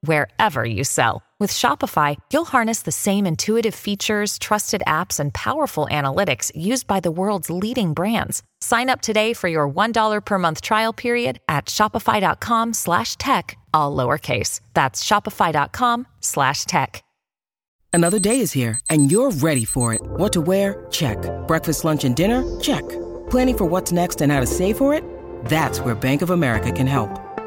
wherever you sell. With Shopify, you'll harness the same intuitive features, trusted apps, and powerful analytics used by the world's leading brands. Sign up today for your $1 per month trial period at shopify.com slash tech, all lowercase. That's shopify.com slash tech. Another day is here, and you're ready for it. What to wear? Check. Breakfast, lunch, and dinner? Check. Planning for what's next and how to save for it? That's where Bank of America can help.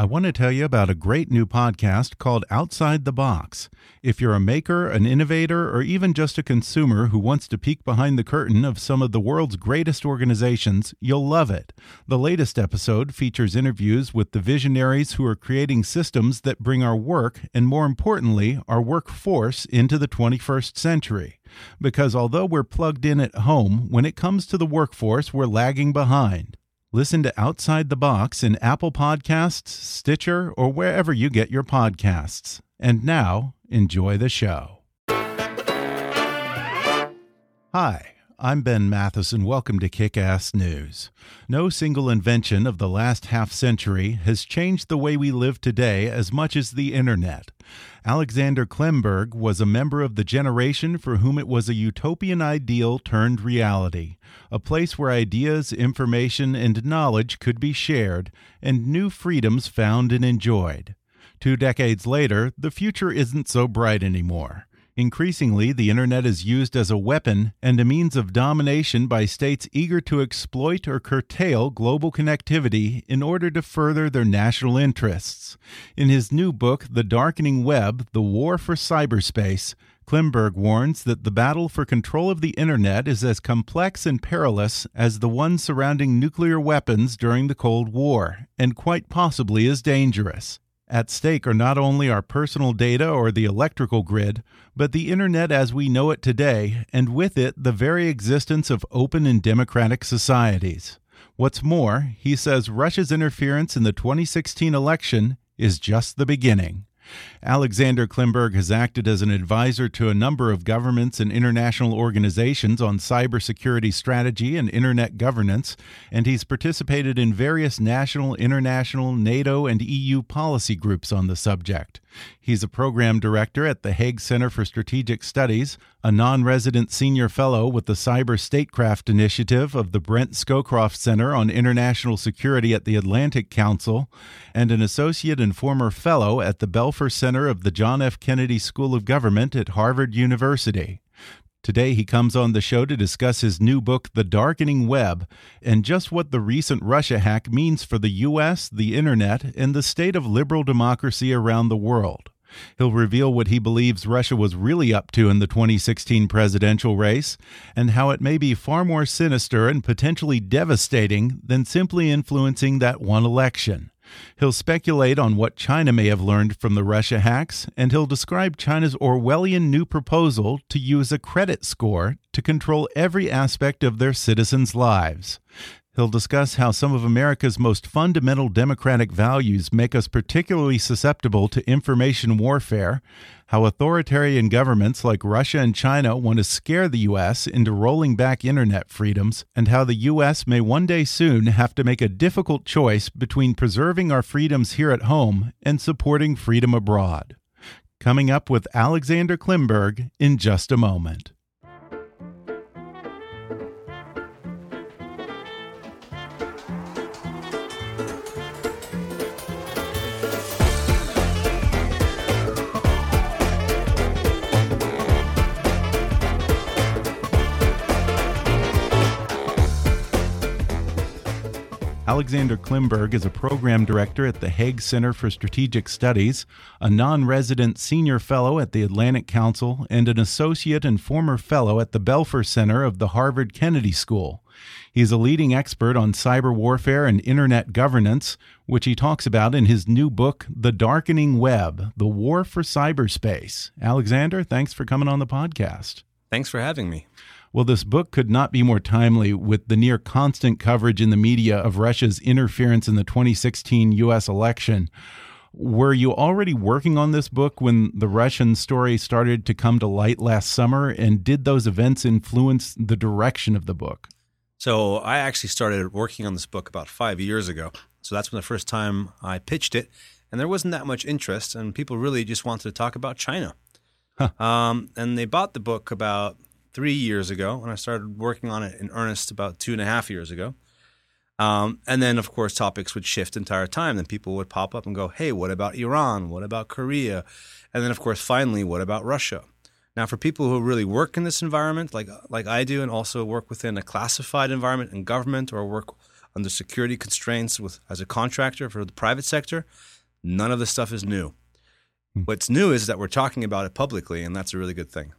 I want to tell you about a great new podcast called Outside the Box. If you're a maker, an innovator, or even just a consumer who wants to peek behind the curtain of some of the world's greatest organizations, you'll love it. The latest episode features interviews with the visionaries who are creating systems that bring our work, and more importantly, our workforce, into the 21st century. Because although we're plugged in at home, when it comes to the workforce, we're lagging behind. Listen to Outside the Box in Apple Podcasts, Stitcher, or wherever you get your podcasts. And now, enjoy the show. Hi, I'm Ben Mathis, and welcome to Kick Ass News. No single invention of the last half century has changed the way we live today as much as the Internet. Alexander Klimburg was a member of the generation for whom it was a utopian ideal turned reality, a place where ideas, information, and knowledge could be shared, and new freedoms found and enjoyed. Two decades later, the future isn't so bright anymore. Increasingly, the Internet is used as a weapon and a means of domination by states eager to exploit or curtail global connectivity in order to further their national interests. In his new book, The Darkening Web The War for Cyberspace, Klimburg warns that the battle for control of the Internet is as complex and perilous as the one surrounding nuclear weapons during the Cold War, and quite possibly as dangerous. At stake are not only our personal data or the electrical grid, but the Internet as we know it today, and with it, the very existence of open and democratic societies. What's more, he says Russia's interference in the 2016 election is just the beginning. Alexander Klimburg has acted as an advisor to a number of governments and international organizations on cybersecurity strategy and internet governance, and he's participated in various national, international, NATO, and EU policy groups on the subject. He's a program director at the Hague Center for Strategic Studies, a non resident senior fellow with the Cyber Statecraft Initiative of the Brent Scowcroft Center on International Security at the Atlantic Council, and an associate and former fellow at the Belfer Center of the John F. Kennedy School of Government at Harvard University. Today, he comes on the show to discuss his new book, The Darkening Web, and just what the recent Russia hack means for the U.S., the Internet, and the state of liberal democracy around the world. He'll reveal what he believes Russia was really up to in the 2016 presidential race, and how it may be far more sinister and potentially devastating than simply influencing that one election. He'll speculate on what China may have learned from the Russia hacks, and he'll describe China's Orwellian new proposal to use a credit score to control every aspect of their citizens' lives. He'll discuss how some of America's most fundamental democratic values make us particularly susceptible to information warfare, how authoritarian governments like Russia and China want to scare the U.S. into rolling back internet freedoms, and how the U.S. may one day soon have to make a difficult choice between preserving our freedoms here at home and supporting freedom abroad. Coming up with Alexander Klimburg in just a moment. Alexander Klimburg is a program director at the Hague Center for Strategic Studies, a non resident senior fellow at the Atlantic Council, and an associate and former fellow at the Belfer Center of the Harvard Kennedy School. He's a leading expert on cyber warfare and internet governance, which he talks about in his new book, The Darkening Web The War for Cyberspace. Alexander, thanks for coming on the podcast. Thanks for having me. Well, this book could not be more timely with the near constant coverage in the media of Russia's interference in the 2016 U.S. election. Were you already working on this book when the Russian story started to come to light last summer? And did those events influence the direction of the book? So, I actually started working on this book about five years ago. So, that's when the first time I pitched it. And there wasn't that much interest, and people really just wanted to talk about China. Huh. Um, and they bought the book about three years ago, and I started working on it in earnest about two and a half years ago. Um, and then, of course, topics would shift entire time. Then people would pop up and go, "Hey, what about Iran? What about Korea?" And then, of course, finally, what about Russia? Now, for people who really work in this environment, like like I do, and also work within a classified environment in government or work under security constraints with as a contractor for the private sector, none of this stuff is new. Hmm. What's new is that we're talking about it publicly, and that's a really good thing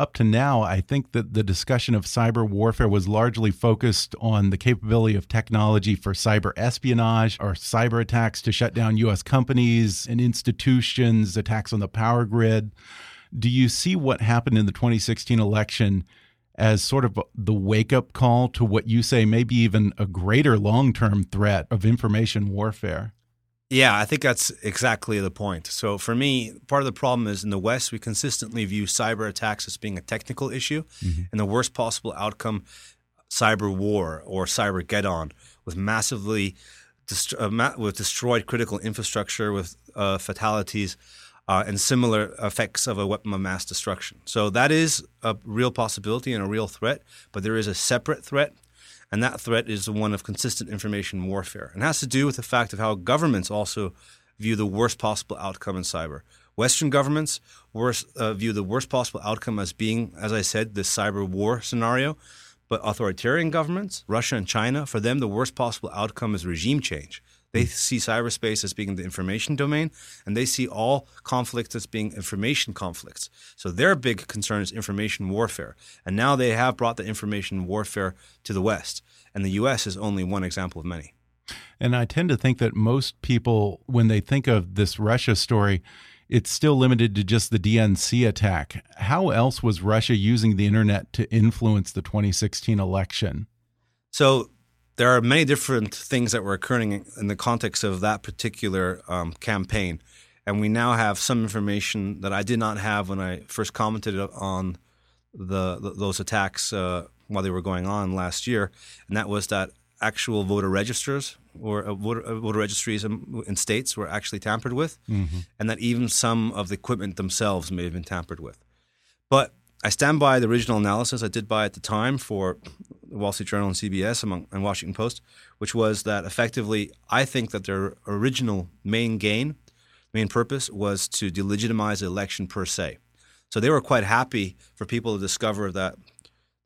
up to now, I think that the discussion of cyber warfare was largely focused on the capability of technology for cyber espionage or cyber attacks to shut down U.S. companies and institutions, attacks on the power grid. Do you see what happened in the 2016 election as sort of the wake up call to what you say maybe even a greater long term threat of information warfare? Yeah, I think that's exactly the point. So for me, part of the problem is in the West, we consistently view cyber attacks as being a technical issue, mm-hmm. and the worst possible outcome, cyber war or cyber get on, with massively uh, ma- with destroyed critical infrastructure, with uh, fatalities. Uh, and similar effects of a weapon of mass destruction. So that is a real possibility and a real threat, but there is a separate threat and that threat is the one of consistent information warfare. And has to do with the fact of how governments also view the worst possible outcome in cyber. Western governments worst, uh, view the worst possible outcome as being, as I said, the cyber war scenario. But authoritarian governments, Russia and China, for them, the worst possible outcome is regime change. They hmm. see cyberspace as being the information domain, and they see all conflicts as being information conflicts. So their big concern is information warfare. And now they have brought the information warfare to the West. And the U.S. is only one example of many. And I tend to think that most people, when they think of this Russia story, it's still limited to just the DNC attack. How else was Russia using the internet to influence the 2016 election? So there are many different things that were occurring in the context of that particular um, campaign. And we now have some information that I did not have when I first commented on the, the those attacks uh, while they were going on last year, and that was that actual voter registers or uh, voter, uh, voter, registries in, in, states were actually tampered with, mm-hmm. and that even some of the equipment themselves may have been tampered with. But I stand by the original analysis I did by at the time for the Wall Street Journal and CBS among, and Washington Post, which was that effectively I think that their original main gain, main purpose was to delegitimize the election per se. So they were quite happy for people to discover that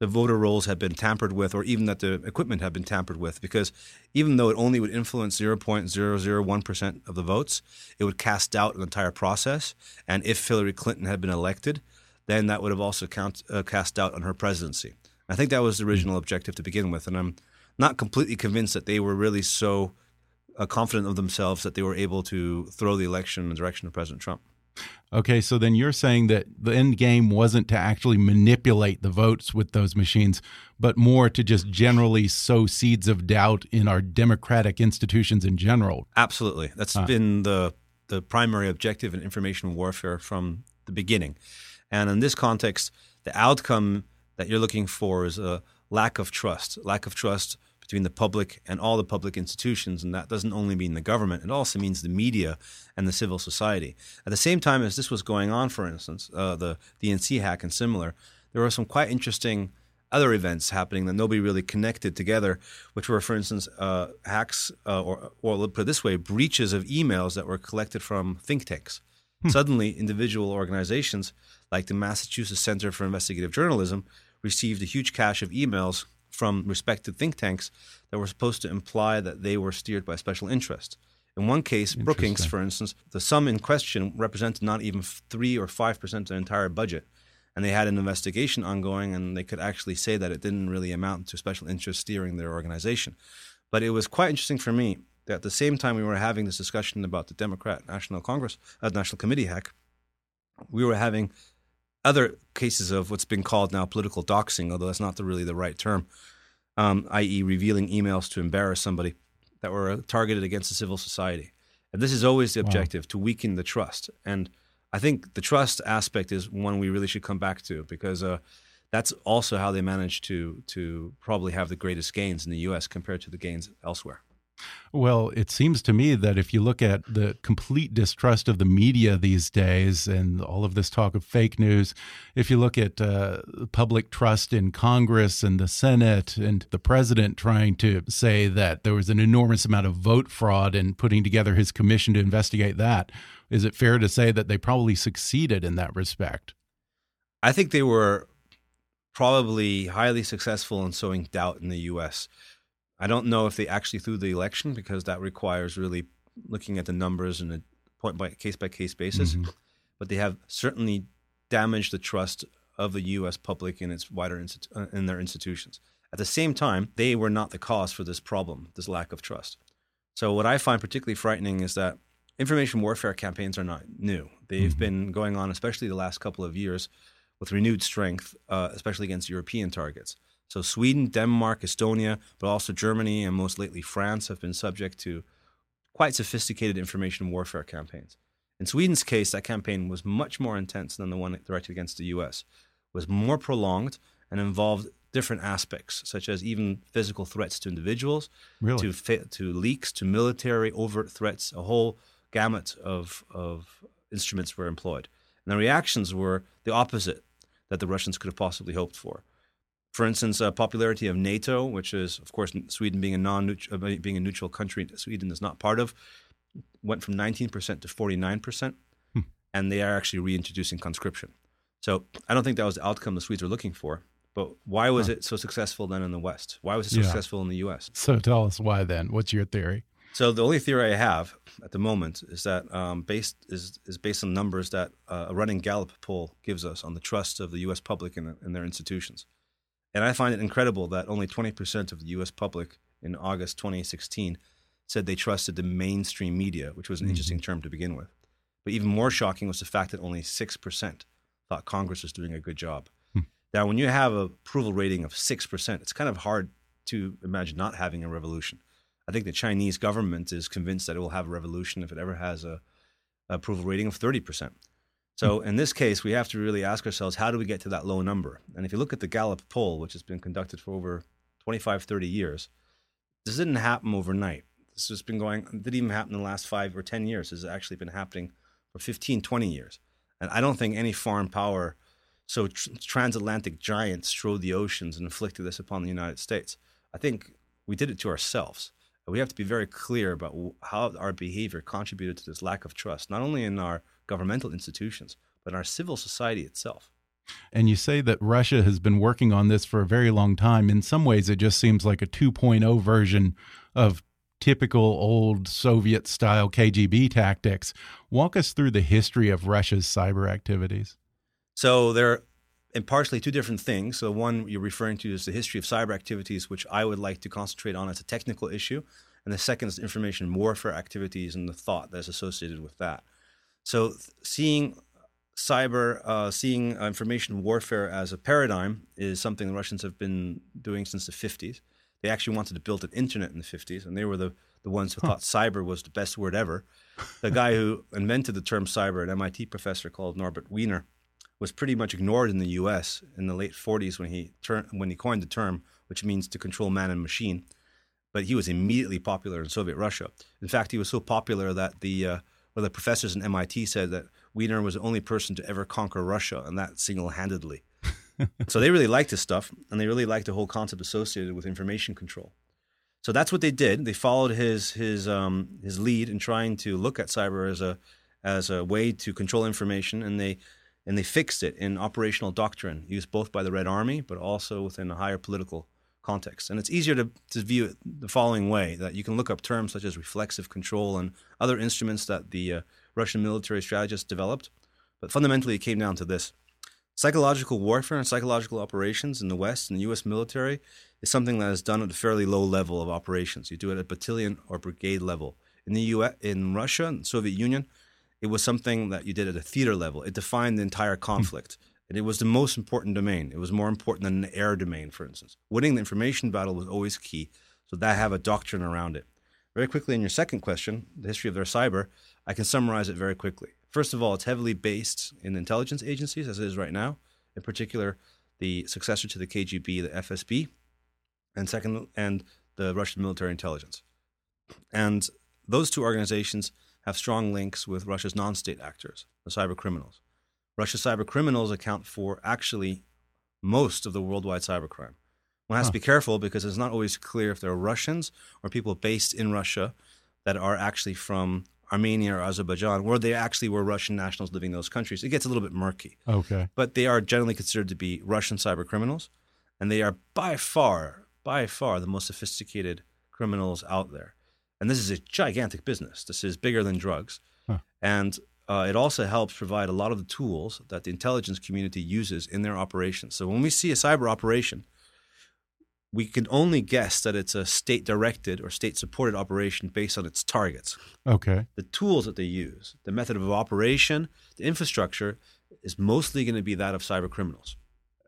the voter rolls had been tampered with or even that the equipment had been tampered with because even though it only would influence 0.001% of the votes, it would cast doubt an entire process. And if Hillary Clinton had been elected, then that would have also count, uh, cast doubt on her presidency. I think that was the original objective to begin with, and I'm not completely convinced that they were really so uh, confident of themselves that they were able to throw the election in the direction of President Trump. Okay, so then you're saying that the end game wasn't to actually manipulate the votes with those machines, but more to just generally sow seeds of doubt in our democratic institutions in general. Absolutely, that's huh. been the the primary objective in information warfare from the beginning. And in this context, the outcome that you're looking for is a lack of trust, lack of trust between the public and all the public institutions. And that doesn't only mean the government, it also means the media and the civil society. At the same time as this was going on, for instance, uh, the DNC hack and similar, there were some quite interesting other events happening that nobody really connected together, which were, for instance, uh, hacks uh, or, or put it this way, breaches of emails that were collected from think tanks. Hmm. Suddenly, individual organizations like the Massachusetts Center for Investigative Journalism received a huge cache of emails from respected think tanks that were supposed to imply that they were steered by special interest. In one case, Brookings, for instance, the sum in question represented not even 3 or 5% of the entire budget. And they had an investigation ongoing, and they could actually say that it didn't really amount to special interest steering their organization. But it was quite interesting for me that at the same time we were having this discussion about the Democrat National Congress, uh, National Committee hack, we were having other cases of what's been called now political doxing, although that's not the, really the right term, um, i.e., revealing emails to embarrass somebody that were targeted against the civil society. And this is always the objective wow. to weaken the trust. And I think the trust aspect is one we really should come back to because uh, that's also how they managed to to probably have the greatest gains in the U.S. compared to the gains elsewhere. Well, it seems to me that if you look at the complete distrust of the media these days and all of this talk of fake news, if you look at uh, public trust in Congress and the Senate and the president trying to say that there was an enormous amount of vote fraud and putting together his commission to investigate that, is it fair to say that they probably succeeded in that respect? I think they were probably highly successful in sowing doubt in the U.S. I don't know if they actually threw the election because that requires really looking at the numbers in a point by case by case basis. Mm-hmm. But they have certainly damaged the trust of the U.S. public in its wider institu- uh, in their institutions. At the same time, they were not the cause for this problem, this lack of trust. So what I find particularly frightening is that information warfare campaigns are not new. They've mm-hmm. been going on, especially the last couple of years, with renewed strength, uh, especially against European targets. So Sweden, Denmark, Estonia, but also Germany and most lately France have been subject to quite sophisticated information warfare campaigns. In Sweden's case, that campaign was much more intense than the one directed against the US, it was more prolonged and involved different aspects, such as even physical threats to individuals, really? to fa- to leaks, to military overt threats. A whole gamut of of instruments were employed, and the reactions were the opposite that the Russians could have possibly hoped for. For instance, uh, popularity of NATO, which is, of course, Sweden being a non uh, being a neutral country, Sweden is not part of, went from 19% to 49%, hmm. and they are actually reintroducing conscription. So I don't think that was the outcome the Swedes were looking for. But why was huh. it so successful then in the West? Why was it so yeah. successful in the U.S.? So tell us why then. What's your theory? So the only theory I have at the moment is that um, based is is based on numbers that uh, a running Gallup poll gives us on the trust of the U.S. public in, in their institutions. And I find it incredible that only 20% of the US public in August 2016 said they trusted the mainstream media, which was an mm-hmm. interesting term to begin with. But even more shocking was the fact that only 6% thought Congress was doing a good job. Hmm. Now, when you have a approval rating of 6%, it's kind of hard to imagine not having a revolution. I think the Chinese government is convinced that it will have a revolution if it ever has a, a approval rating of 30%. So in this case, we have to really ask ourselves, how do we get to that low number? And if you look at the Gallup poll, which has been conducted for over 25, 30 years, this didn't happen overnight. This has been going, it didn't even happen in the last five or 10 years. This has actually been happening for 15, 20 years. And I don't think any foreign power, so tr- transatlantic giants strode the oceans and inflicted this upon the United States. I think we did it to ourselves. And We have to be very clear about how our behavior contributed to this lack of trust, not only in our governmental institutions, but in our civil society itself. And you say that Russia has been working on this for a very long time. In some ways, it just seems like a 2.0 version of typical old Soviet style KGB tactics. Walk us through the history of Russia's cyber activities. So, they're in partially two different things. So, one you're referring to is the history of cyber activities, which I would like to concentrate on as a technical issue. And the second is information warfare activities and the thought that's associated with that. So seeing cyber, uh, seeing uh, information warfare as a paradigm is something the Russians have been doing since the 50s. They actually wanted to build an internet in the 50s, and they were the, the ones who huh. thought cyber was the best word ever. The guy who invented the term cyber, an MIT professor called Norbert Wiener, was pretty much ignored in the U.S. in the late 40s when he ter- when he coined the term, which means to control man and machine. But he was immediately popular in Soviet Russia. In fact, he was so popular that the uh, well, the professors in MIT said that Wiener was the only person to ever conquer Russia, and that single handedly. so they really liked his stuff, and they really liked the whole concept associated with information control. So that's what they did. They followed his his um, his lead in trying to look at cyber as a as a way to control information, and they and they fixed it in operational doctrine used both by the Red Army, but also within a higher political context. And it's easier to, to view it the following way that you can look up terms such as reflexive control and other instruments that the uh, Russian military strategists developed. But fundamentally, it came down to this psychological warfare and psychological operations in the West and the U.S. military is something that is done at a fairly low level of operations. You do it at battalion or brigade level. In the U.S., in Russia and Soviet Union, it was something that you did at a theater level. It defined the entire conflict. It was the most important domain. It was more important than the air domain, for instance. Winning the information battle was always key. So that have a doctrine around it. Very quickly, in your second question, the history of their cyber, I can summarize it very quickly. First of all, it's heavily based in intelligence agencies, as it is right now, in particular, the successor to the KGB, the FSB, and second, and the Russian military intelligence. And those two organizations have strong links with Russia's non state actors, the cyber criminals. Russia's cyber criminals account for actually most of the worldwide cybercrime. One has huh. to be careful because it's not always clear if they're Russians or people based in Russia that are actually from Armenia or Azerbaijan, where they actually were Russian nationals living in those countries. It gets a little bit murky. Okay. But they are generally considered to be Russian cyber criminals, and they are by far, by far the most sophisticated criminals out there. And this is a gigantic business. This is bigger than drugs. Huh. And uh, it also helps provide a lot of the tools that the intelligence community uses in their operations. So when we see a cyber operation, we can only guess that it's a state directed or state supported operation based on its targets. Okay. The tools that they use, the method of operation, the infrastructure is mostly going to be that of cyber criminals.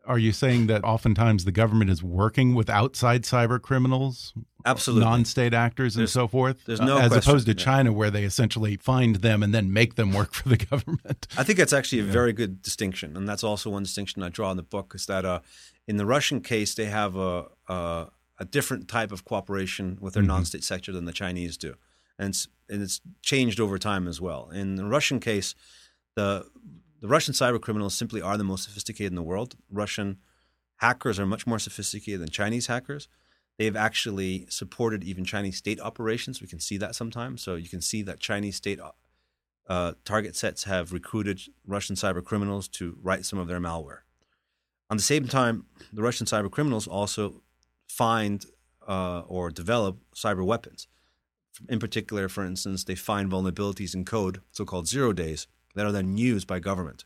Are you saying that oftentimes the government is working with outside cyber criminals? Absolutely. Non state actors and there's, so forth? There's no uh, As question. opposed to China, where they essentially find them and then make them work for the government. I think that's actually a yeah. very good distinction. And that's also one distinction I draw in the book is that uh, in the Russian case, they have a, a, a different type of cooperation with their mm -hmm. non state sector than the Chinese do. And it's, and it's changed over time as well. In the Russian case, the the Russian cyber criminals simply are the most sophisticated in the world. Russian hackers are much more sophisticated than Chinese hackers. They've actually supported even Chinese state operations. We can see that sometimes. So you can see that Chinese state uh, target sets have recruited Russian cyber criminals to write some of their malware. On the same time, the Russian cyber criminals also find uh, or develop cyber weapons. In particular, for instance, they find vulnerabilities in code, so called zero days, that are then used by government.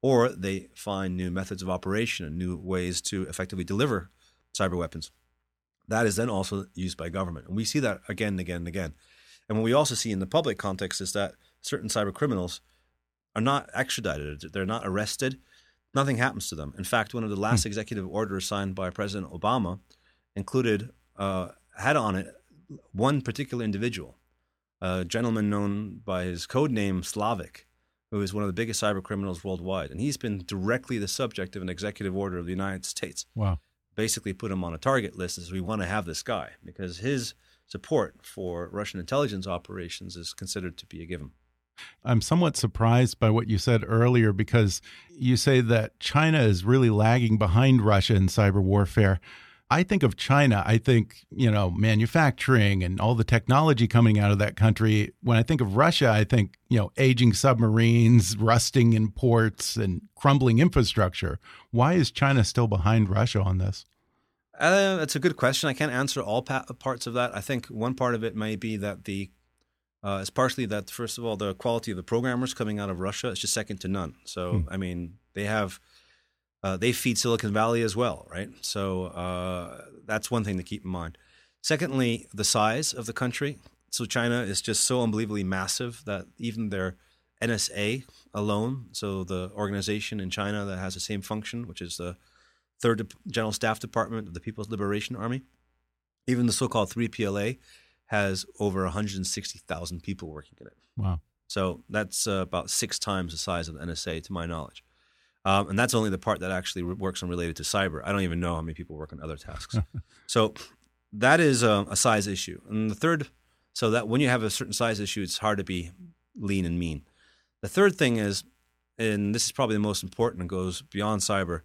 Or they find new methods of operation and new ways to effectively deliver cyber weapons. That is then also used by government. And we see that again and again and again. And what we also see in the public context is that certain cyber criminals are not extradited, they're not arrested, nothing happens to them. In fact, one of the last hmm. executive orders signed by President Obama included, uh, had on it one particular individual, a gentleman known by his code name Slavik, who is one of the biggest cyber criminals worldwide. And he's been directly the subject of an executive order of the United States. Wow. Basically, put him on a target list as we want to have this guy because his support for Russian intelligence operations is considered to be a given. I'm somewhat surprised by what you said earlier because you say that China is really lagging behind Russia in cyber warfare. I think of China, I think, you know, manufacturing and all the technology coming out of that country. When I think of Russia, I think, you know, aging submarines, rusting in ports, and crumbling infrastructure. Why is China still behind Russia on this? Uh, that's a good question. I can't answer all parts of that. I think one part of it may be that the uh, it's partially that first of all the quality of the programmers coming out of Russia is just second to none. So hmm. I mean they have uh, they feed Silicon Valley as well, right? So uh, that's one thing to keep in mind. Secondly, the size of the country. So China is just so unbelievably massive that even their NSA alone, so the organization in China that has the same function, which is the Third General Staff Department of the People's Liberation Army, even the so-called 3PLA has over 160,000 people working in it. Wow. So that's uh, about six times the size of the NSA, to my knowledge. Um, and that's only the part that actually works on related to cyber. I don't even know how many people work on other tasks. so that is a, a, size issue. And the third, so that when you have a certain size issue, it's hard to be lean and mean. The third thing is, and this is probably the most important and goes beyond cyber,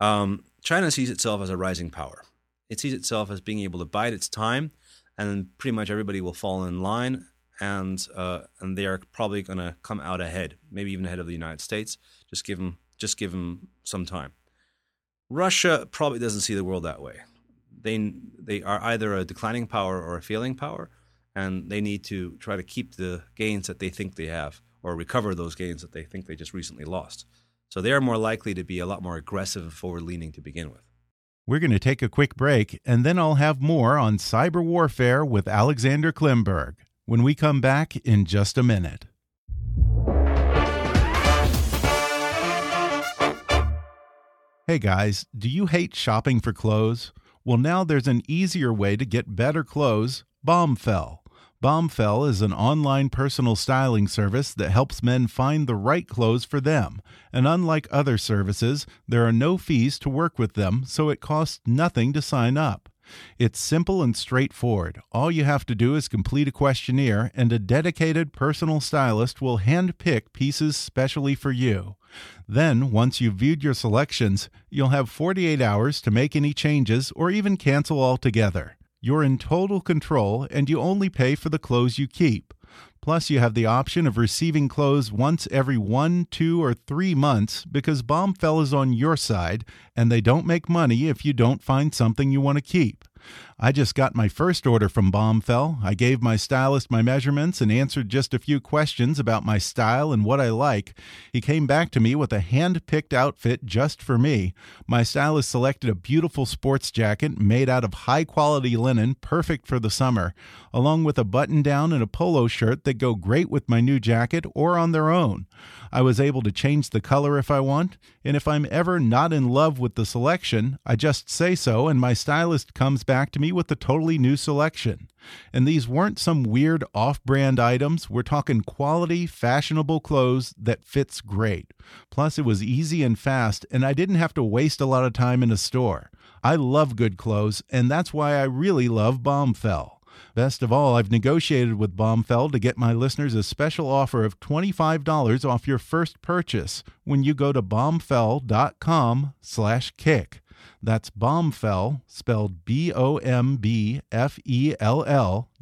um, China sees itself as a rising power. It sees itself as being able to bide its time, and pretty much everybody will fall in line, and uh, and they are probably going to come out ahead, maybe even ahead of the United States. Just given just give them some time. Russia probably doesn't see the world that way. they they are either a declining power or a failing power, and they need to try to keep the gains that they think they have or recover those gains that they think they just recently lost. So they are more likely to be a lot more aggressive and forward leaning to begin with. We're going to take a quick break, and then I'll have more on cyber warfare with Alexander Klimburg when we come back in just a minute. Hey guys, do you hate shopping for clothes? Well, now there's an easier way to get better clothes Bombfell. Bombfell is an online personal styling service that helps men find the right clothes for them. And unlike other services, there are no fees to work with them, so it costs nothing to sign up. It's simple and straightforward. All you have to do is complete a questionnaire, and a dedicated personal stylist will handpick pieces specially for you. Then, once you've viewed your selections, you'll have 48 hours to make any changes or even cancel altogether. You're in total control and you only pay for the clothes you keep. Plus, you have the option of receiving clothes once every one, two, or three months because Bombfell is on your side and they don't make money if you don't find something you want to keep. I just got my first order from Bombfell. I gave my stylist my measurements and answered just a few questions about my style and what I like. He came back to me with a hand picked outfit just for me. My stylist selected a beautiful sports jacket made out of high quality linen, perfect for the summer, along with a button down and a polo shirt that go great with my new jacket or on their own. I was able to change the color if I want, and if I'm ever not in love with the selection, I just say so, and my stylist comes back to with a totally new selection. And these weren't some weird off brand items. We're talking quality, fashionable clothes that fits great. Plus, it was easy and fast, and I didn't have to waste a lot of time in a store. I love good clothes, and that's why I really love Bombfell. Best of all, I've negotiated with Bombfell to get my listeners a special offer of $25 off your first purchase when you go to bombfell.com slash kick. That's Bombfell, spelled B-O-M-B-F-E-L-L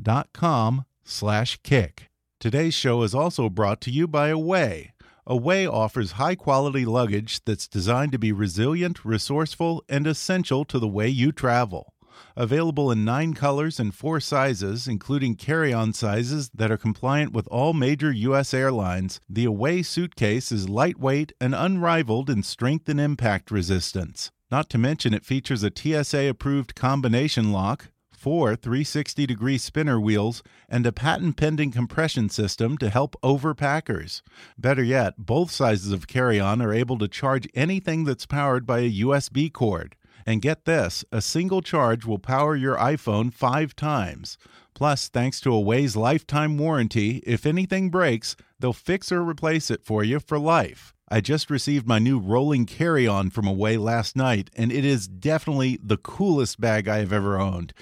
dot com slash kick. Today's show is also brought to you by Away. Away offers high quality luggage that's designed to be resilient, resourceful, and essential to the way you travel. Available in nine colors and four sizes, including carry on sizes that are compliant with all major U.S. airlines, the Away suitcase is lightweight and unrivaled in strength and impact resistance. Not to mention, it features a TSA approved combination lock, four 360 degree spinner wheels, and a patent pending compression system to help overpackers. Better yet, both sizes of carry on are able to charge anything that's powered by a USB cord. And get this a single charge will power your iPhone five times. Plus, thanks to Away's lifetime warranty, if anything breaks, they'll fix or replace it for you for life. I just received my new rolling carry on from Away last night, and it is definitely the coolest bag I have ever owned.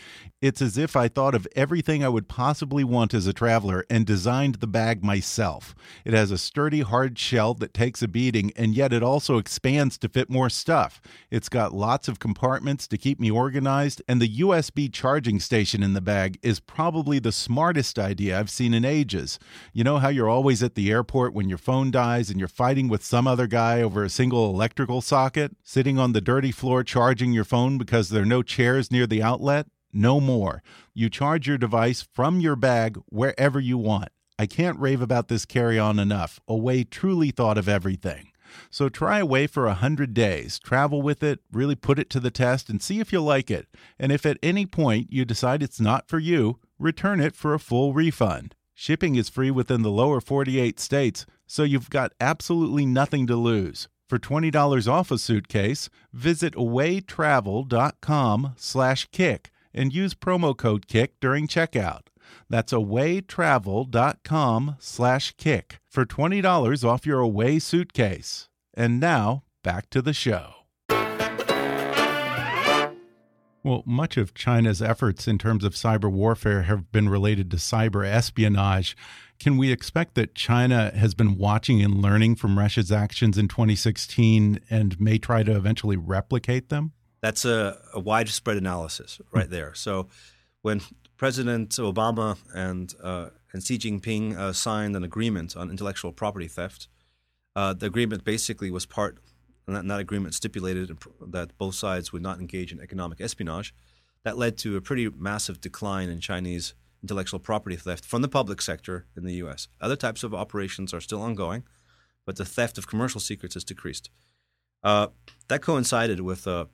It's as if I thought of everything I would possibly want as a traveler and designed the bag myself. It has a sturdy, hard shell that takes a beating, and yet it also expands to fit more stuff. It's got lots of compartments to keep me organized, and the USB charging station in the bag is probably the smartest idea I've seen in ages. You know how you're always at the airport when your phone dies and you're fighting with some other guy over a single electrical socket, sitting on the dirty floor charging your phone because there are no chairs near the outlet? No more. You charge your device from your bag wherever you want. I can't rave about this carry on enough. Away truly thought of everything. So try Away for a 100 days. Travel with it, really put it to the test, and see if you like it. And if at any point you decide it's not for you, return it for a full refund. Shipping is free within the lower 48 states, so you've got absolutely nothing to lose. For $20 off a suitcase, visit awaytravel.com slash kick and use promo code KICK during checkout. That's awaytravel.com slash kick for $20 off your away suitcase. And now, back to the show. Well, much of China's efforts in terms of cyber warfare have been related to cyber espionage. Can we expect that China has been watching and learning from Russia's actions in 2016 and may try to eventually replicate them? That's a, a widespread analysis right there. So when President Obama and uh, and Xi Jinping uh, signed an agreement on intellectual property theft, uh, the agreement basically was part, and that, agreement stipulated that both sides would not engage in economic espionage. that led to a pretty massive decline in Chinese intellectual property theft from the public sector in the US. Other types of operations are still ongoing, but the theft of commercial secrets has decreased. Uh, that coincided with a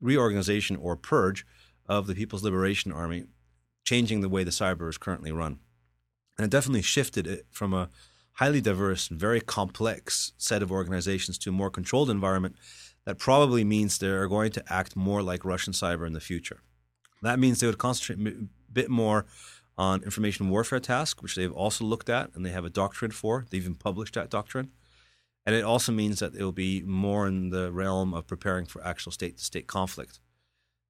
reorganization or purge of the People's Liberation Army, changing the way the cyber is currently run. And it definitely shifted it from a highly diverse and very complex set of organizations to a more controlled environment that probably means they're going to act more like Russian cyber in the future. That means they would concentrate a bit more on information warfare tasks, which they've also looked at and they have a doctrine for. They've even published that doctrine. And it also means that it will be more in the realm of preparing for actual state to state conflict.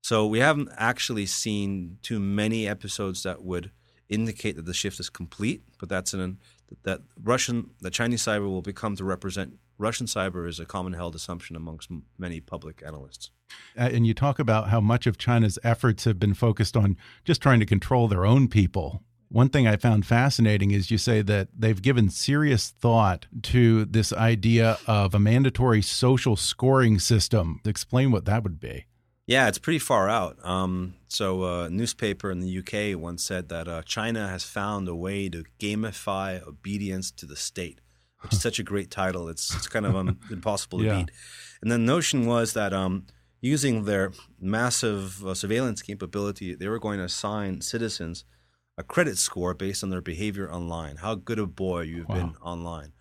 So we haven't actually seen too many episodes that would indicate that the shift is complete, but that's an that Russian, the Chinese cyber will become to represent Russian cyber is a common held assumption amongst many public analysts. Uh, and you talk about how much of China's efforts have been focused on just trying to control their own people. One thing I found fascinating is you say that they've given serious thought to this idea of a mandatory social scoring system. Explain what that would be. Yeah, it's pretty far out. Um, so, uh, a newspaper in the UK once said that uh, China has found a way to gamify obedience to the state, which is such a great title. It's it's kind of um, impossible to yeah. beat. And the notion was that um, using their massive uh, surveillance capability, they were going to assign citizens a credit score based on their behavior online, how good a boy you've wow. been online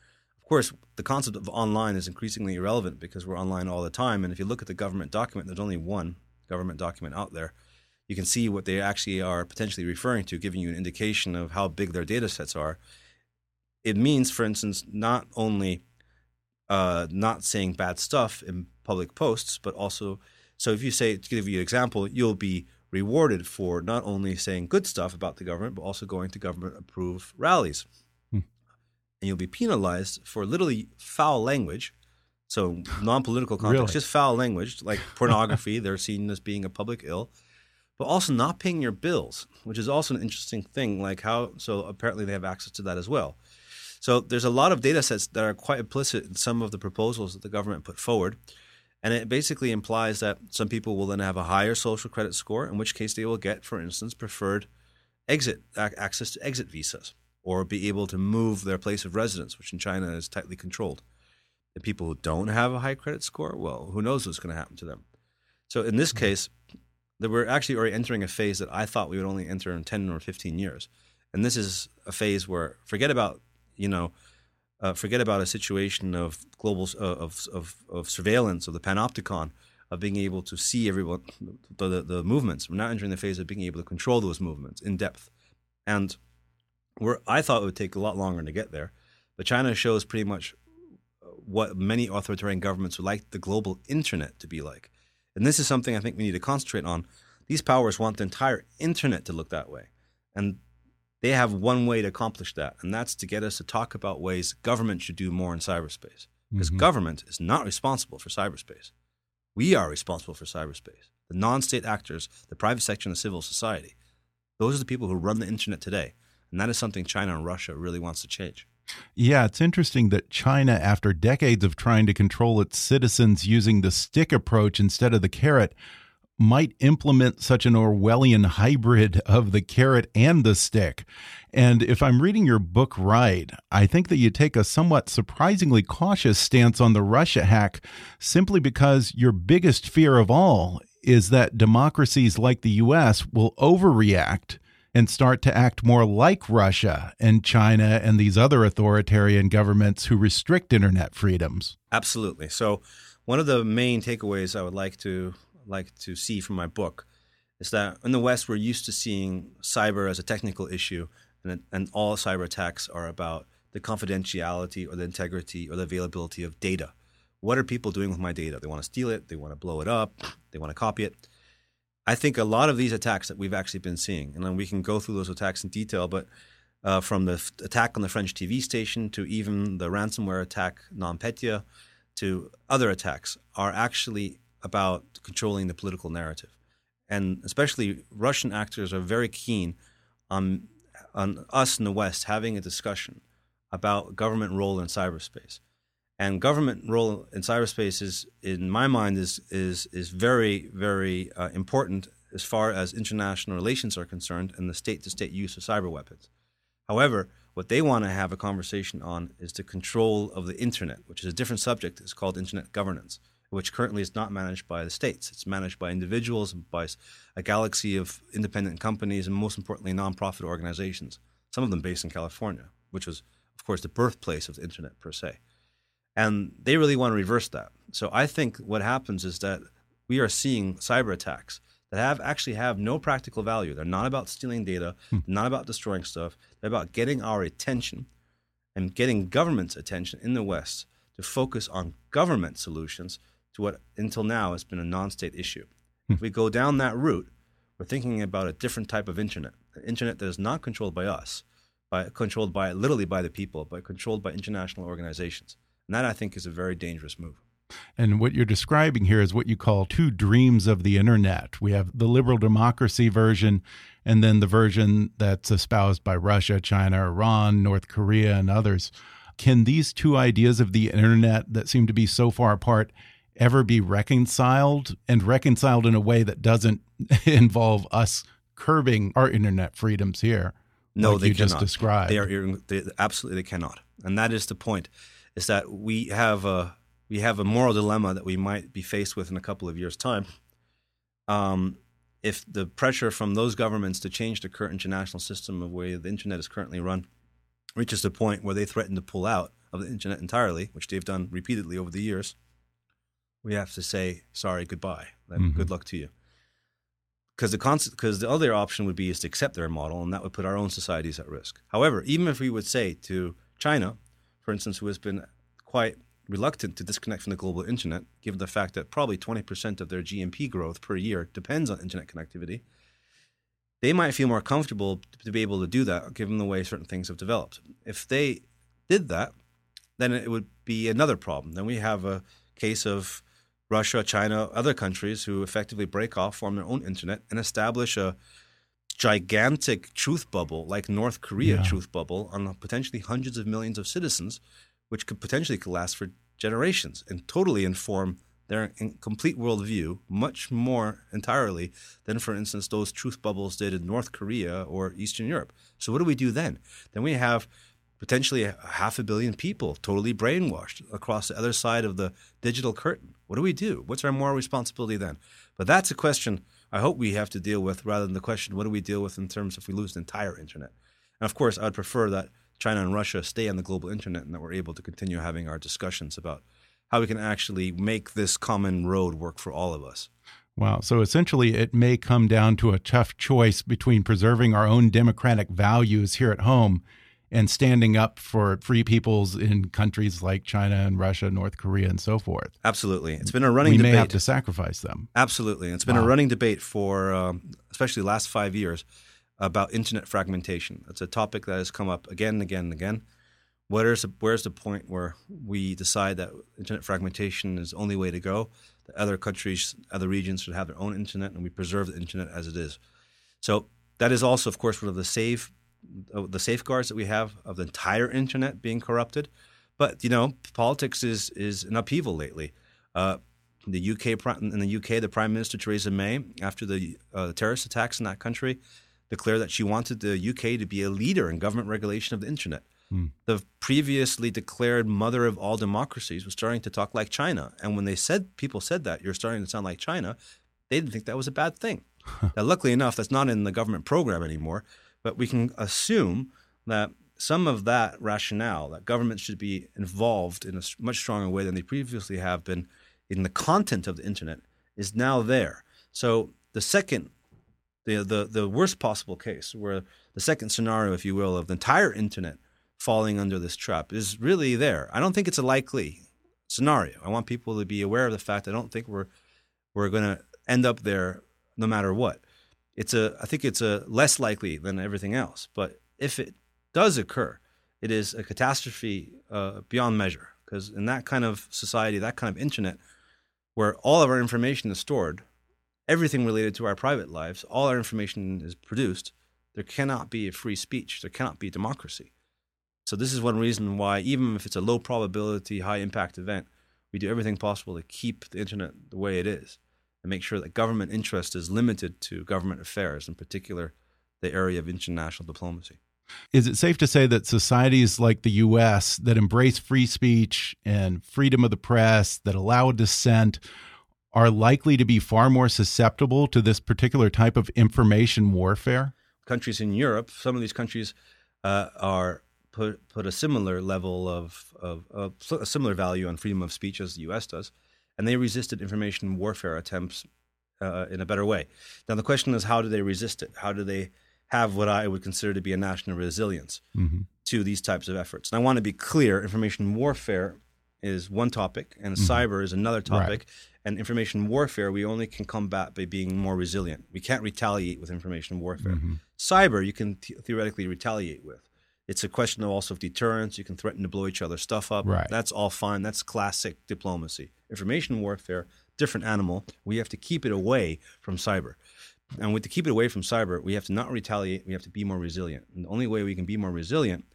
Of course, the concept of online is increasingly irrelevant because we're online all the time. And if you look at the government document, there's only one government document out there. You can see what they actually are potentially referring to, giving you an indication of how big their data sets are. It means, for instance, not only uh, not saying bad stuff in public posts, but also, so if you say, to give you an example, you'll be rewarded for not only saying good stuff about the government, but also going to government approved rallies hmm. and you'll be penalized for literally foul language. So non-political context, really? just foul language like pornography. they're seen as being a public ill, but also not paying your bills, which is also an interesting thing. Like how so apparently they have access to that as well. So there's a lot of data sets that are quite implicit in some of the proposals that the government put forward. And it basically implies that some people will then have a higher social credit score, in which case they will get, for instance, preferred exit access to exit visas or be able to move their place of residence, which in China is tightly controlled. The people who don't have a high credit score, well, who knows what's going to happen to them. So in this mm-hmm. case, that we're actually already entering a phase that I thought we would only enter in 10 or 15 years. And this is a phase where forget about, you know, uh, forget about a situation of global uh, of, of, of surveillance of the panopticon of being able to see everyone the, the, the movements. We're now entering the phase of being able to control those movements in depth. And where I thought it would take a lot longer to get there. But China shows pretty much uh, what many authoritarian governments would like the global internet to be like. And this is something I think we need to concentrate on. These powers want the entire internet to look that way. And they have one way to accomplish that, and that's to get us to talk about ways government should do more in cyberspace. Because mm-hmm. government is not responsible for cyberspace. We are responsible for cyberspace. The non state actors, the private sector, and the civil society, those are the people who run the internet today. And that is something China and Russia really wants to change. Yeah, it's interesting that China, after decades of trying to control its citizens using the stick approach instead of the carrot, might implement such an Orwellian hybrid of the carrot and the stick. And if I'm reading your book right, I think that you take a somewhat surprisingly cautious stance on the Russia hack simply because your biggest fear of all is that democracies like the US will overreact and start to act more like Russia and China and these other authoritarian governments who restrict internet freedoms. Absolutely. So, one of the main takeaways I would like to like to see from my book is that in the West we're used to seeing cyber as a technical issue, and, and all cyber attacks are about the confidentiality or the integrity or the availability of data. What are people doing with my data? They want to steal it, they want to blow it up, they want to copy it. I think a lot of these attacks that we've actually been seeing, and then we can go through those attacks in detail, but uh, from the f- attack on the French TV station to even the ransomware attack NotPetya to other attacks, are actually about controlling the political narrative. And especially Russian actors are very keen on, on us in the West having a discussion about government role in cyberspace. And government role in cyberspace is, in my mind, is is is very very uh, important as far as international relations are concerned and the state to state use of cyber weapons. However, what they want to have a conversation on is the control of the internet, which is a different subject. It's called internet governance, which currently is not managed by the states. It's managed by individuals by a galaxy of independent companies and, most importantly, nonprofit organizations, some of them based in California, which was, of course, the birthplace of the internet per se. And they really want to reverse that. So I think what happens is that we are seeing cyber attacks that have actually have no practical value. They're not about stealing data, hmm. not about destroying stuff. They're about getting our attention and getting government's attention in the West to focus on government solutions to what until now has been a non-state issue. Hmm. If we go down that route, we're thinking about a different type of internet, an internet that is not controlled by us, by controlled by literally by the people, but controlled by international organizations. And that I think is a very dangerous move. And what you're describing here is what you call two dreams of the internet. We have the liberal democracy version, and then the version that's espoused by Russia, China, Iran, North Korea, and others. Can these two ideas of the internet that seem to be so far apart ever be reconciled and reconciled in a way that doesn't involve us curbing our internet freedoms here? No, like they you cannot. just described. They are they, absolutely they cannot, and that is the point. Is that we have a we have a moral dilemma that we might be faced with in a couple of years' time. Um, if the pressure from those governments to change the current international system of way the internet is currently run reaches the point where they threaten to pull out of the internet entirely, which they've done repeatedly over the years, we have to say sorry, goodbye, and mm-hmm. good luck to you. Because the because the other option would be is to accept their model, and that would put our own societies at risk. However, even if we would say to China, for instance, who has been quite reluctant to disconnect from the global internet, given the fact that probably 20% of their GNP growth per year depends on internet connectivity, they might feel more comfortable to be able to do that given the way certain things have developed. If they did that, then it would be another problem. Then we have a case of Russia, China, other countries who effectively break off, form their own internet, and establish a gigantic truth bubble like North Korea yeah. truth bubble on potentially hundreds of millions of citizens which could potentially last for generations and totally inform their complete worldview much more entirely than, for instance, those truth bubbles did in North Korea or Eastern Europe. So, what do we do then? Then we have potentially a half a billion people totally brainwashed across the other side of the digital curtain. What do we do? What's our moral responsibility then? But that's a question I hope we have to deal with rather than the question, what do we deal with in terms if we lose the entire internet? And of course, I'd prefer that China and Russia stay on the global internet and that we're able to continue having our discussions about how we can actually make this common road work for all of us. Wow. So essentially, it may come down to a tough choice between preserving our own democratic values here at home and standing up for free peoples in countries like China and Russia, North Korea, and so forth. Absolutely. It's been a running we debate. may have to sacrifice them. Absolutely. It's been wow. a running debate for um, especially the last five years about internet fragmentation. It's a topic that has come up again and again and again. The, where's the point where we decide that internet fragmentation is the only way to go? That other countries, other regions should have their own internet, and we preserve the internet as it is. So that is also, of course, one of the safe the safeguards that we have of the entire internet being corrupted. But you know, politics is is an upheaval lately. Uh, the UK in the UK, the Prime Minister Theresa May, after the uh, terrorist attacks in that country, declared that she wanted the UK to be a leader in government regulation of the internet. Mm. The previously declared mother of all democracies was starting to talk like China. And when they said people said that you're starting to sound like China, they didn't think that was a bad thing. now, luckily enough, that's not in the government program anymore. But we can assume that some of that rationale that governments should be involved in a much stronger way than they previously have been in the content of the internet is now there. So the second the, the, the worst possible case, where the second scenario, if you will, of the entire internet falling under this trap is really there. I don't think it's a likely scenario. I want people to be aware of the fact I don't think we're we're going to end up there no matter what. It's a I think it's a less likely than everything else, but if it does occur, it is a catastrophe uh, beyond measure because in that kind of society, that kind of internet where all of our information is stored, everything related to our private lives, all our information is produced, there cannot be a free speech. There cannot be democracy. So this is one reason why, even if it's a low probability, high impact event, we do everything possible to keep the internet the way it is. And make sure that government interest is limited to government affairs, in particular the area of international diplomacy. Is it safe to say that societies like the US that embrace free speech and freedom of the press, that allow dissent, are likely to be far more susceptible to this particular type of information warfare? Countries in Europe, some of these countries uh, are put put a similar level of, of, of, a similar value on freedom of speech as the U.S. does, and they resisted information warfare attempts uh, in a better way. Now the question is, how do they resist it? How do they have what I would consider to be a national resilience mm-hmm. to these types of efforts? And I want to be clear: information warfare is one topic, and mm-hmm. cyber is another topic. Right. And information warfare, we only can combat by being more resilient. We can't retaliate with information warfare. Mm-hmm. Cyber, you can th- theoretically retaliate with. It's a question of also of deterrence. You can threaten to blow each other's stuff up. Right. That's all fine. That's classic diplomacy. Information warfare, different animal. We have to keep it away from cyber. And with to keep it away from cyber, we have to not retaliate. We have to be more resilient. And the only way we can be more resilient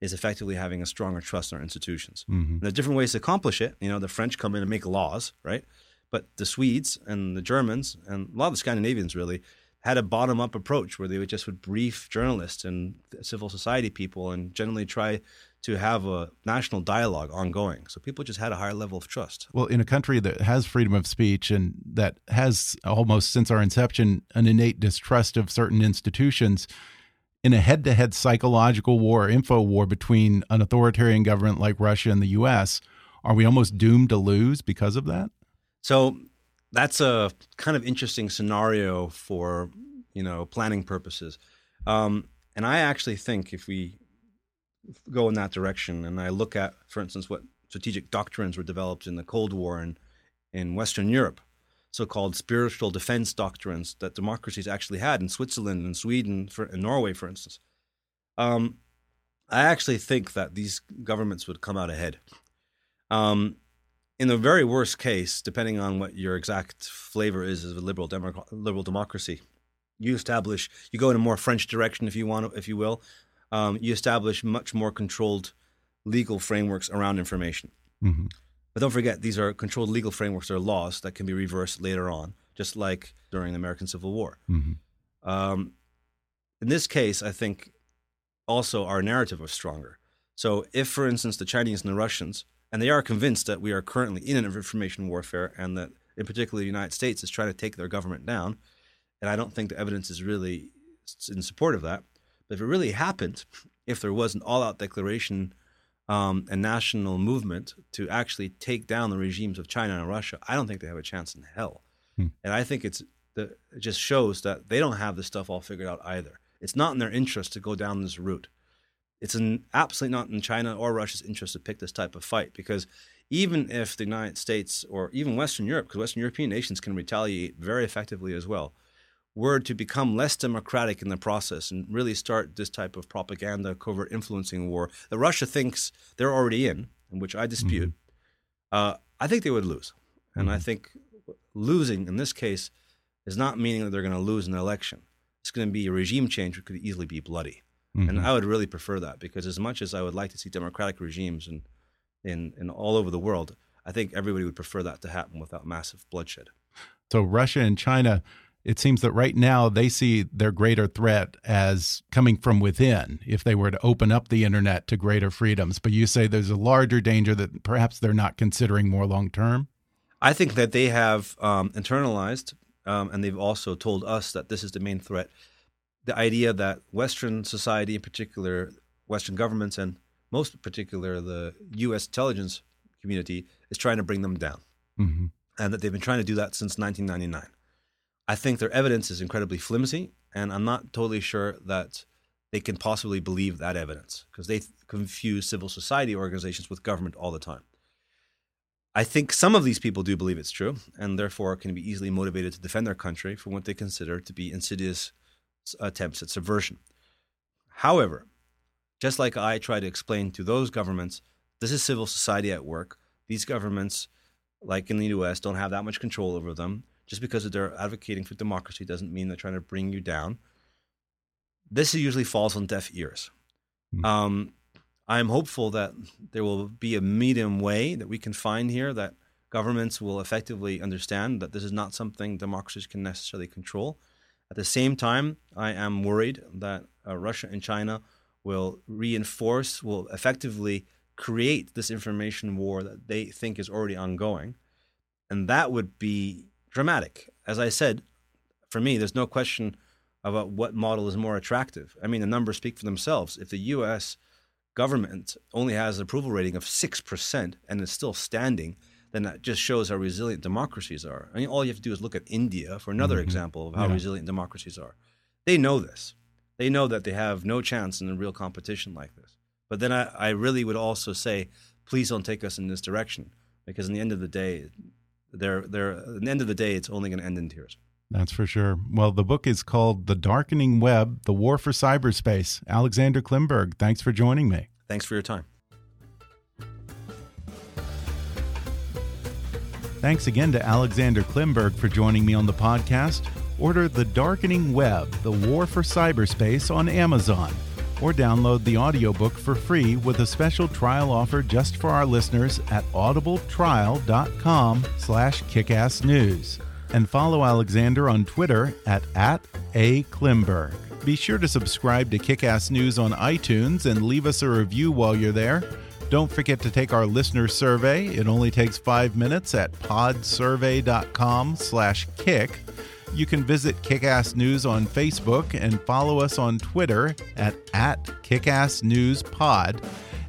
is effectively having a stronger trust in our institutions. Mm-hmm. There are different ways to accomplish it. You know, the French come in and make laws, right? But the Swedes and the Germans and a lot of the Scandinavians really had a bottom up approach where they would just would brief journalists and civil society people and generally try to have a national dialogue ongoing. So people just had a higher level of trust. Well, in a country that has freedom of speech and that has almost since our inception an innate distrust of certain institutions, in a head to head psychological war, info war between an authoritarian government like Russia and the US, are we almost doomed to lose because of that? So that's a kind of interesting scenario for you know planning purposes. Um, and I actually think if we go in that direction, and I look at, for instance, what strategic doctrines were developed in the Cold War in in Western Europe, so-called spiritual defense doctrines that democracies actually had in Switzerland and Sweden for, and Norway, for instance. Um, I actually think that these governments would come out ahead. Um, in the very worst case, depending on what your exact flavor is of a liberal democ- liberal democracy, you establish you go in a more French direction, if you want, if you will. Um, you establish much more controlled legal frameworks around information. Mm-hmm. But don't forget, these are controlled legal frameworks or laws that can be reversed later on, just like during the American Civil War. Mm-hmm. Um, in this case, I think also our narrative was stronger. So, if, for instance, the Chinese and the Russians and they are convinced that we are currently in an information warfare and that, in particular, the United States is trying to take their government down. And I don't think the evidence is really in support of that. But if it really happened, if there was an all out declaration um, and national movement to actually take down the regimes of China and Russia, I don't think they have a chance in hell. Hmm. And I think it's the, it just shows that they don't have this stuff all figured out either. It's not in their interest to go down this route it's an, absolutely not in China or Russia's interest to pick this type of fight because even if the United States or even Western Europe, because Western European nations can retaliate very effectively as well, were to become less democratic in the process and really start this type of propaganda, covert influencing war that Russia thinks they're already in, and which I dispute, mm-hmm. uh, I think they would lose. And mm-hmm. I think losing in this case is not meaning that they're going to lose an election. It's going to be a regime change which could easily be bloody. Mm-hmm. And I would really prefer that because as much as I would like to see democratic regimes in, in, in all over the world, I think everybody would prefer that to happen without massive bloodshed. So Russia and China, it seems that right now they see their greater threat as coming from within if they were to open up the internet to greater freedoms. But you say there's a larger danger that perhaps they're not considering more long term? I think that they have um, internalized, um, and they've also told us that this is the main threat the idea that Western society, in particular, Western governments, and most particular the U.S. intelligence community, is trying to bring them down, mm-hmm. and that they've been trying to do that since 1999. I think their evidence is incredibly flimsy, and I'm not totally sure that they can possibly believe that evidence because they confuse civil society organizations with government all the time. I think some of these people do believe it's true, and therefore can be easily motivated to defend their country from what they consider to be insidious attempts at subversion. However, just like I try to explain to those governments, this is civil society at work. These governments, like in the US, don't have that much control over them. Just because they're advocating for democracy doesn't mean they're trying to bring you down. This usually falls on deaf ears. Mm. Um, I'm hopeful that there will be a medium way that we can find here that governments will effectively understand that this is not something democracies can necessarily control. At the same time, I am worried that uh, Russia and China will reinforce, will effectively create this information war that they think is already ongoing. And that would be dramatic. As I said, for me, there's no question about what model is more attractive. I mean, the numbers speak for themselves. If the US government only has an approval rating of 6% and is still standing, then that just shows how resilient democracies are. I mean, all you have to do is look at India for another mm-hmm. example of how yeah. resilient democracies are. They know this. They know that they have no chance in a real competition like this. But then I, I really would also say, please don't take us in this direction, because in the end of the day, they're, they're, at the end of the day, it's only going to end in tears. That's for sure. Well, the book is called The Darkening Web The War for Cyberspace. Alexander Klimburg, thanks for joining me. Thanks for your time. Thanks again to Alexander Klimburg for joining me on the podcast. Order The Darkening Web The War for Cyberspace on Amazon or download the audiobook for free with a special trial offer just for our listeners at audibletrial.com slash kickassnews and follow Alexander on Twitter at, at. Be sure to subscribe to Kickass News on iTunes and leave us a review while you're there. Don't forget to take our listener survey. It only takes five minutes at podsurvey.com slash kick. You can visit Kickass News on Facebook and follow us on Twitter at, at KickassNewsPod.